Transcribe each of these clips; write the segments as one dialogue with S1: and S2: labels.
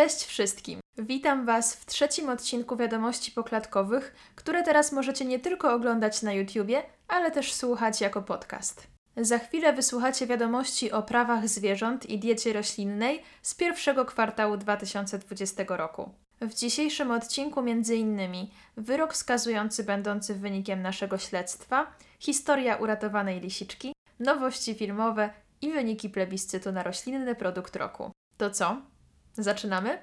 S1: Cześć wszystkim! Witam Was w trzecim odcinku Wiadomości Poklatkowych, które teraz możecie nie tylko oglądać na YouTubie, ale też słuchać jako podcast. Za chwilę wysłuchacie wiadomości o prawach zwierząt i diecie roślinnej z pierwszego kwartału 2020 roku. W dzisiejszym odcinku m.in. wyrok skazujący będący wynikiem naszego śledztwa, historia uratowanej lisiczki, nowości filmowe i wyniki plebiscytu na roślinny produkt roku. To co? Zaczynamy?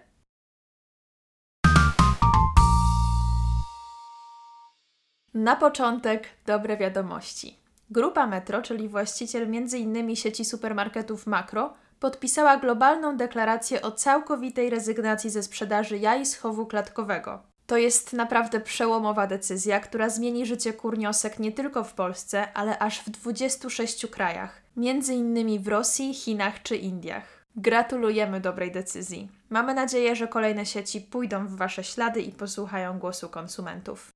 S1: Na początek dobre wiadomości. Grupa Metro, czyli właściciel m.in. sieci supermarketów Makro, podpisała globalną deklarację o całkowitej rezygnacji ze sprzedaży jaj z chowu klatkowego. To jest naprawdę przełomowa decyzja, która zmieni życie kurniosek nie tylko w Polsce, ale aż w 26 krajach, między innymi w Rosji, Chinach czy Indiach. Gratulujemy dobrej decyzji. Mamy nadzieję, że kolejne sieci pójdą w Wasze ślady i posłuchają głosu konsumentów.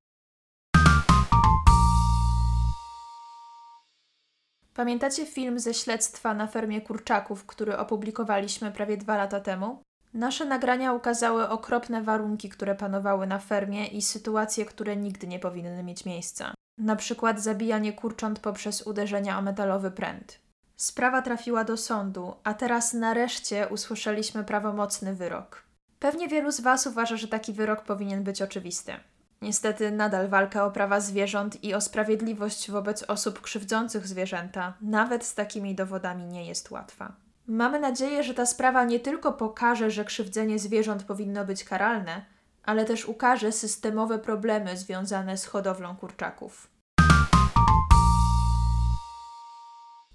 S1: Pamiętacie film ze śledztwa na fermie kurczaków, który opublikowaliśmy prawie dwa lata temu? Nasze nagrania ukazały okropne warunki, które panowały na fermie i sytuacje, które nigdy nie powinny mieć miejsca. Na przykład zabijanie kurcząt poprzez uderzenia o metalowy pręt. Sprawa trafiła do sądu, a teraz nareszcie usłyszeliśmy prawomocny wyrok. Pewnie wielu z Was uważa, że taki wyrok powinien być oczywisty. Niestety nadal walka o prawa zwierząt i o sprawiedliwość wobec osób krzywdzących zwierzęta, nawet z takimi dowodami, nie jest łatwa. Mamy nadzieję, że ta sprawa nie tylko pokaże, że krzywdzenie zwierząt powinno być karalne, ale też ukaże systemowe problemy związane z hodowlą kurczaków.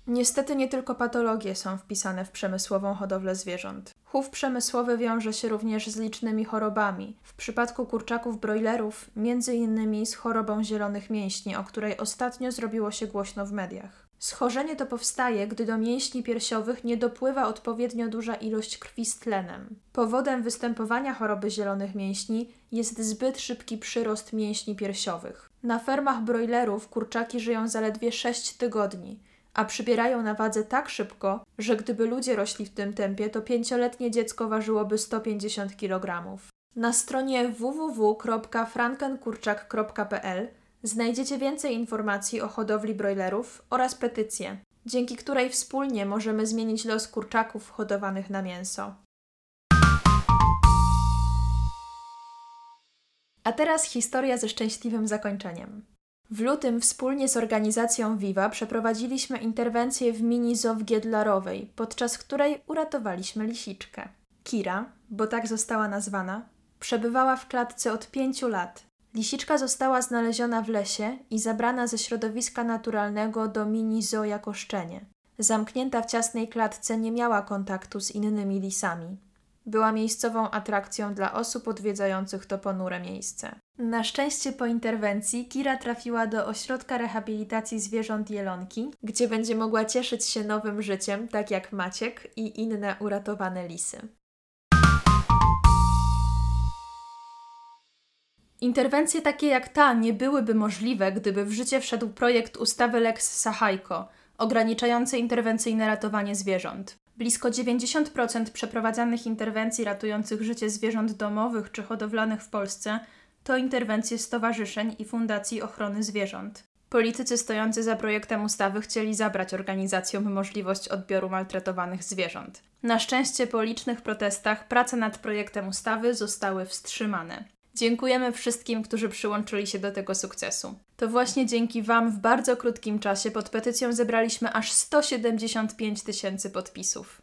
S1: Niestety nie tylko patologie są wpisane w przemysłową hodowlę zwierząt. Chów przemysłowy wiąże się również z licznymi chorobami. W przypadku kurczaków brojlerów, między innymi z chorobą zielonych mięśni, o której ostatnio zrobiło się głośno w mediach. Schorzenie to powstaje, gdy do mięśni piersiowych nie dopływa odpowiednio duża ilość krwi z tlenem. Powodem występowania choroby zielonych mięśni jest zbyt szybki przyrost mięśni piersiowych. Na fermach brojlerów kurczaki żyją zaledwie 6 tygodni a przybierają na wadze tak szybko, że gdyby ludzie rośli w tym tempie, to pięcioletnie dziecko ważyłoby 150 kg. Na stronie www.frankenkurczak.pl znajdziecie więcej informacji o hodowli brojlerów oraz petycję, dzięki której wspólnie możemy zmienić los kurczaków hodowanych na mięso. A teraz historia ze szczęśliwym zakończeniem. W lutym wspólnie z organizacją Viva przeprowadziliśmy interwencję w mini zoo w Giedlarowej, podczas której uratowaliśmy lisiczkę. Kira, bo tak została nazwana, przebywała w klatce od pięciu lat. Lisiczka została znaleziona w lesie i zabrana ze środowiska naturalnego do mini zoo jako szczenie. Zamknięta w ciasnej klatce nie miała kontaktu z innymi lisami. Była miejscową atrakcją dla osób odwiedzających to ponure miejsce. Na szczęście po interwencji Kira trafiła do ośrodka rehabilitacji zwierząt Jelonki, gdzie będzie mogła cieszyć się nowym życiem, tak jak Maciek i inne uratowane lisy. Interwencje takie jak ta nie byłyby możliwe, gdyby w życie wszedł projekt ustawy Lex Sahajko, ograniczający interwencyjne ratowanie zwierząt. Blisko 90% przeprowadzanych interwencji ratujących życie zwierząt domowych czy hodowlanych w Polsce to interwencje stowarzyszeń i fundacji ochrony zwierząt. Politycy stojący za projektem ustawy chcieli zabrać organizacjom możliwość odbioru maltretowanych zwierząt. Na szczęście po licznych protestach prace nad projektem ustawy zostały wstrzymane. Dziękujemy wszystkim, którzy przyłączyli się do tego sukcesu. To właśnie dzięki Wam w bardzo krótkim czasie pod petycją zebraliśmy aż 175 tysięcy podpisów.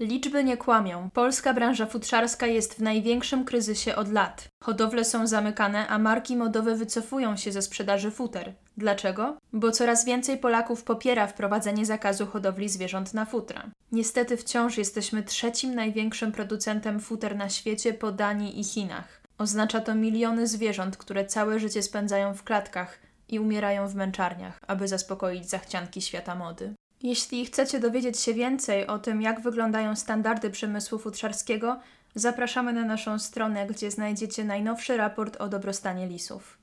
S1: Liczby nie kłamią. Polska branża futrzarska jest w największym kryzysie od lat. Hodowle są zamykane, a marki modowe wycofują się ze sprzedaży futer. Dlaczego? Bo coraz więcej Polaków popiera wprowadzenie zakazu hodowli zwierząt na futra. Niestety wciąż jesteśmy trzecim największym producentem futer na świecie po Danii i Chinach. Oznacza to miliony zwierząt, które całe życie spędzają w klatkach i umierają w męczarniach, aby zaspokoić zachcianki świata mody. Jeśli chcecie dowiedzieć się więcej o tym, jak wyglądają standardy przemysłu futrzarskiego, zapraszamy na naszą stronę, gdzie znajdziecie najnowszy raport o dobrostanie lisów.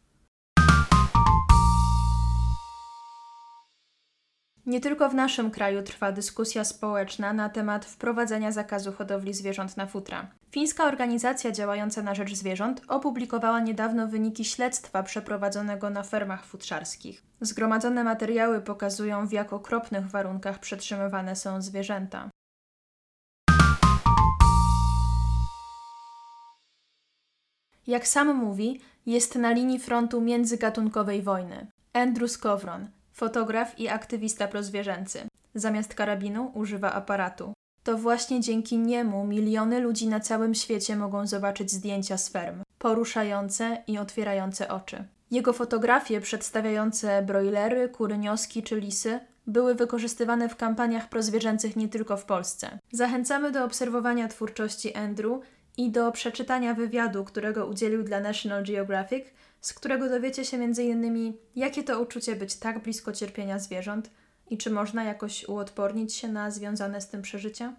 S1: Nie tylko w naszym kraju trwa dyskusja społeczna na temat wprowadzenia zakazu hodowli zwierząt na futra. Fińska organizacja działająca na rzecz zwierząt opublikowała niedawno wyniki śledztwa przeprowadzonego na fermach futrzarskich. Zgromadzone materiały pokazują, w jak okropnych warunkach przetrzymywane są zwierzęta. Jak sam mówi, jest na linii frontu międzygatunkowej wojny. Andrew Skowron, fotograf i aktywista prozwierzęcy. Zamiast karabinu używa aparatu. To właśnie dzięki niemu miliony ludzi na całym świecie mogą zobaczyć zdjęcia z ferm, poruszające i otwierające oczy. Jego fotografie przedstawiające broilery, kurynioski czy lisy były wykorzystywane w kampaniach prozwierzęcych nie tylko w Polsce. Zachęcamy do obserwowania twórczości Andrew i do przeczytania wywiadu, którego udzielił dla National Geographic, z którego dowiecie się m.in. jakie to uczucie być tak blisko cierpienia zwierząt i czy można jakoś uodpornić się na związane z tym przeżycia.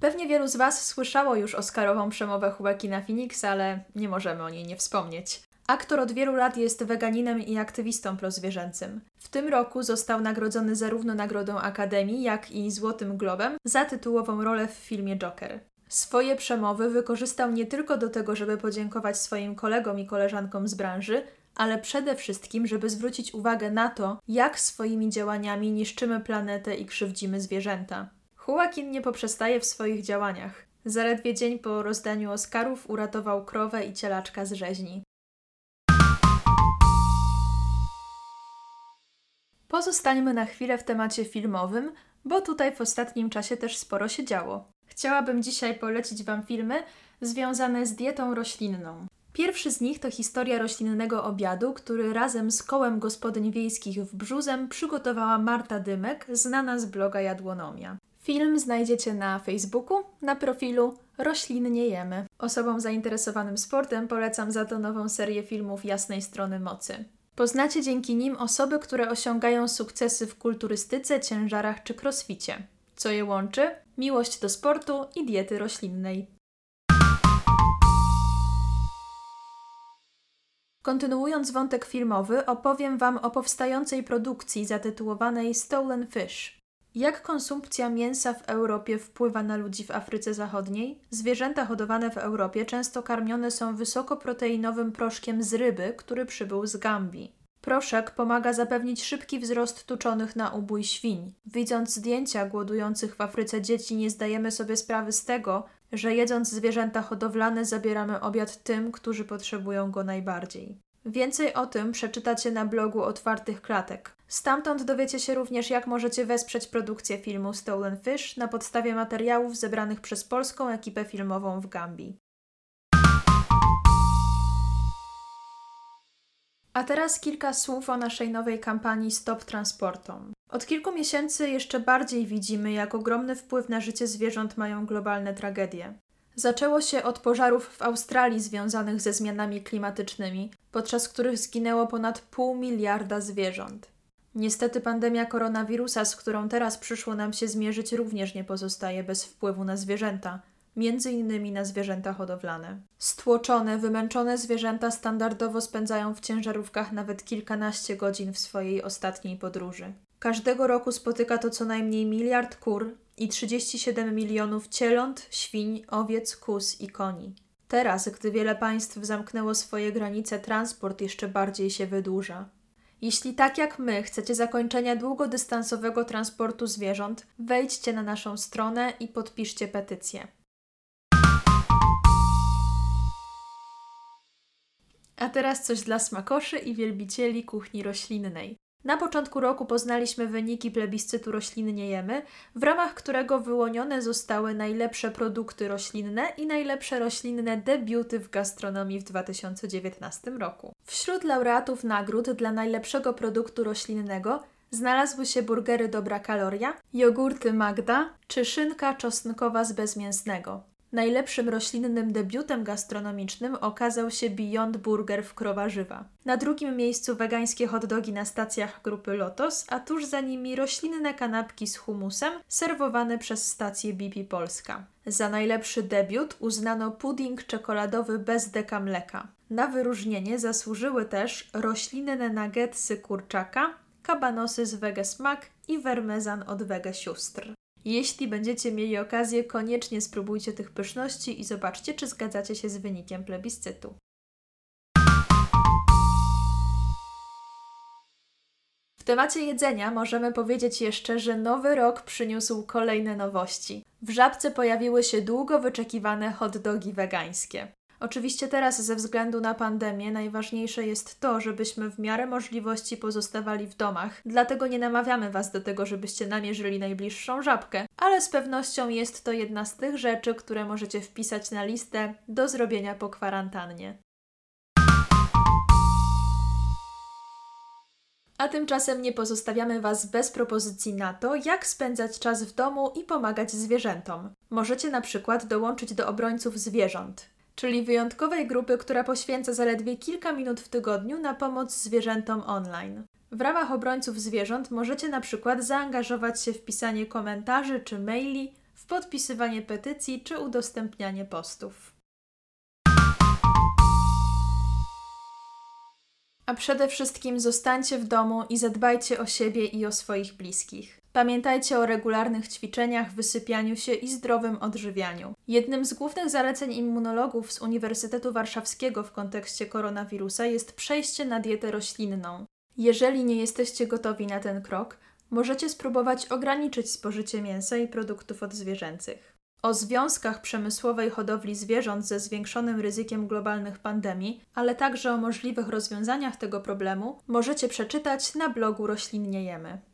S1: Pewnie wielu z Was słyszało już Oscarową przemowę Joaquina Phoenixa, ale nie możemy o niej nie wspomnieć. Aktor od wielu lat jest weganinem i aktywistą prozwierzęcym. W tym roku został nagrodzony zarówno Nagrodą Akademii, jak i Złotym Globem za tytułową rolę w filmie Joker. Swoje przemowy wykorzystał nie tylko do tego, żeby podziękować swoim kolegom i koleżankom z branży, ale przede wszystkim, żeby zwrócić uwagę na to, jak swoimi działaniami niszczymy planetę i krzywdzimy zwierzęta. Joaquin nie poprzestaje w swoich działaniach. Zaledwie dzień po rozdaniu Oscarów uratował krowę i cielaczka z rzeźni. Pozostańmy na chwilę w temacie filmowym, bo tutaj w ostatnim czasie też sporo się działo. Chciałabym dzisiaj polecić Wam filmy związane z dietą roślinną. Pierwszy z nich to historia roślinnego obiadu, który razem z kołem gospodyń wiejskich w Brzuzem przygotowała Marta Dymek, znana z bloga Jadłonomia. Film znajdziecie na Facebooku, na profilu Roślinnie Jemy. Osobom zainteresowanym sportem polecam za to nową serię filmów Jasnej Strony Mocy. Poznacie dzięki nim osoby, które osiągają sukcesy w kulturystyce, ciężarach czy crossficie. Co je łączy? Miłość do sportu i diety roślinnej. Kontynuując wątek filmowy, opowiem Wam o powstającej produkcji zatytułowanej Stolen Fish. Jak konsumpcja mięsa w Europie wpływa na ludzi w Afryce Zachodniej? Zwierzęta hodowane w Europie często karmione są wysokoproteinowym proszkiem z ryby, który przybył z Gambii. Proszek pomaga zapewnić szybki wzrost tuczonych na ubój świń. Widząc zdjęcia głodujących w Afryce dzieci, nie zdajemy sobie sprawy z tego, że jedząc zwierzęta hodowlane zabieramy obiad tym, którzy potrzebują go najbardziej. Więcej o tym przeczytacie na blogu Otwartych Klatek. Stamtąd dowiecie się również, jak możecie wesprzeć produkcję filmu Stolen Fish na podstawie materiałów zebranych przez polską ekipę filmową w Gambii. A teraz kilka słów o naszej nowej kampanii Stop Transportom. Od kilku miesięcy jeszcze bardziej widzimy, jak ogromny wpływ na życie zwierząt mają globalne tragedie. Zaczęło się od pożarów w Australii związanych ze zmianami klimatycznymi, podczas których zginęło ponad pół miliarda zwierząt. Niestety pandemia koronawirusa, z którą teraz przyszło nam się zmierzyć, również nie pozostaje bez wpływu na zwierzęta, między innymi na zwierzęta hodowlane. Stłoczone, wymęczone zwierzęta standardowo spędzają w ciężarówkach nawet kilkanaście godzin w swojej ostatniej podróży. Każdego roku spotyka to co najmniej miliard kur i 37 milionów cieląt, świń, owiec, kus i koni. Teraz, gdy wiele państw zamknęło swoje granice, transport jeszcze bardziej się wydłuża. Jeśli tak jak my chcecie zakończenia długodystansowego transportu zwierząt, wejdźcie na naszą stronę i podpiszcie petycję. A teraz coś dla smakoszy i wielbicieli kuchni roślinnej. Na początku roku poznaliśmy wyniki plebiscytu Roślinnie Jemy, w ramach którego wyłonione zostały najlepsze produkty roślinne i najlepsze roślinne debiuty w gastronomii w 2019 roku. Wśród laureatów nagród dla najlepszego produktu roślinnego znalazły się burgery Dobra Kaloria, jogurty Magda czy szynka czosnkowa z bezmięsnego. Najlepszym roślinnym debiutem gastronomicznym okazał się Beyond Burger w Krowarzywa. Na drugim miejscu wegańskie hotdogi na stacjach grupy Lotos, a tuż za nimi roślinne kanapki z humusem serwowane przez stację BP Polska. Za najlepszy debiut uznano pudding czekoladowy bez deka mleka. Na wyróżnienie zasłużyły też roślinne nuggetsy kurczaka, kabanosy z Wege Smak i wermezan od Wege Sióstr. Jeśli będziecie mieli okazję, koniecznie spróbujcie tych pyszności i zobaczcie, czy zgadzacie się z wynikiem plebiscytu. W temacie jedzenia możemy powiedzieć jeszcze, że nowy rok przyniósł kolejne nowości. W żabce pojawiły się długo wyczekiwane hot dogi wegańskie. Oczywiście teraz ze względu na pandemię najważniejsze jest to, żebyśmy w miarę możliwości pozostawali w domach. Dlatego nie namawiamy Was do tego, żebyście namierzyli najbliższą żabkę, ale z pewnością jest to jedna z tych rzeczy, które możecie wpisać na listę do zrobienia po kwarantannie. A tymczasem nie pozostawiamy Was bez propozycji na to, jak spędzać czas w domu i pomagać zwierzętom. Możecie na przykład dołączyć do obrońców zwierząt, czyli wyjątkowej grupy, która poświęca zaledwie kilka minut w tygodniu na pomoc zwierzętom online. W ramach obrońców zwierząt możecie na przykład zaangażować się w pisanie komentarzy czy maili, w podpisywanie petycji czy udostępnianie postów. A przede wszystkim zostańcie w domu i zadbajcie o siebie i o swoich bliskich. Pamiętajcie o regularnych ćwiczeniach, wysypianiu się i zdrowym odżywianiu. Jednym z głównych zaleceń immunologów z Uniwersytetu Warszawskiego w kontekście koronawirusa jest przejście na dietę roślinną. Jeżeli nie jesteście gotowi na ten krok, możecie spróbować ograniczyć spożycie mięsa i produktów odzwierzęcych. O związkach przemysłowej hodowli zwierząt ze zwiększonym ryzykiem globalnych pandemii, ale także o możliwych rozwiązaniach tego problemu możecie przeczytać na blogu Roślinniejemy.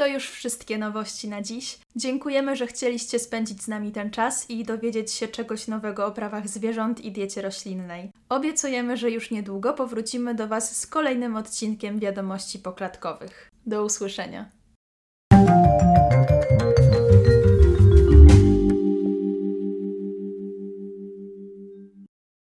S1: To już wszystkie nowości na dziś. Dziękujemy, że chcieliście spędzić z nami ten czas i dowiedzieć się czegoś nowego o prawach zwierząt i diecie roślinnej. Obiecujemy, że już niedługo powrócimy do Was z kolejnym odcinkiem wiadomości poklatkowych. Do usłyszenia.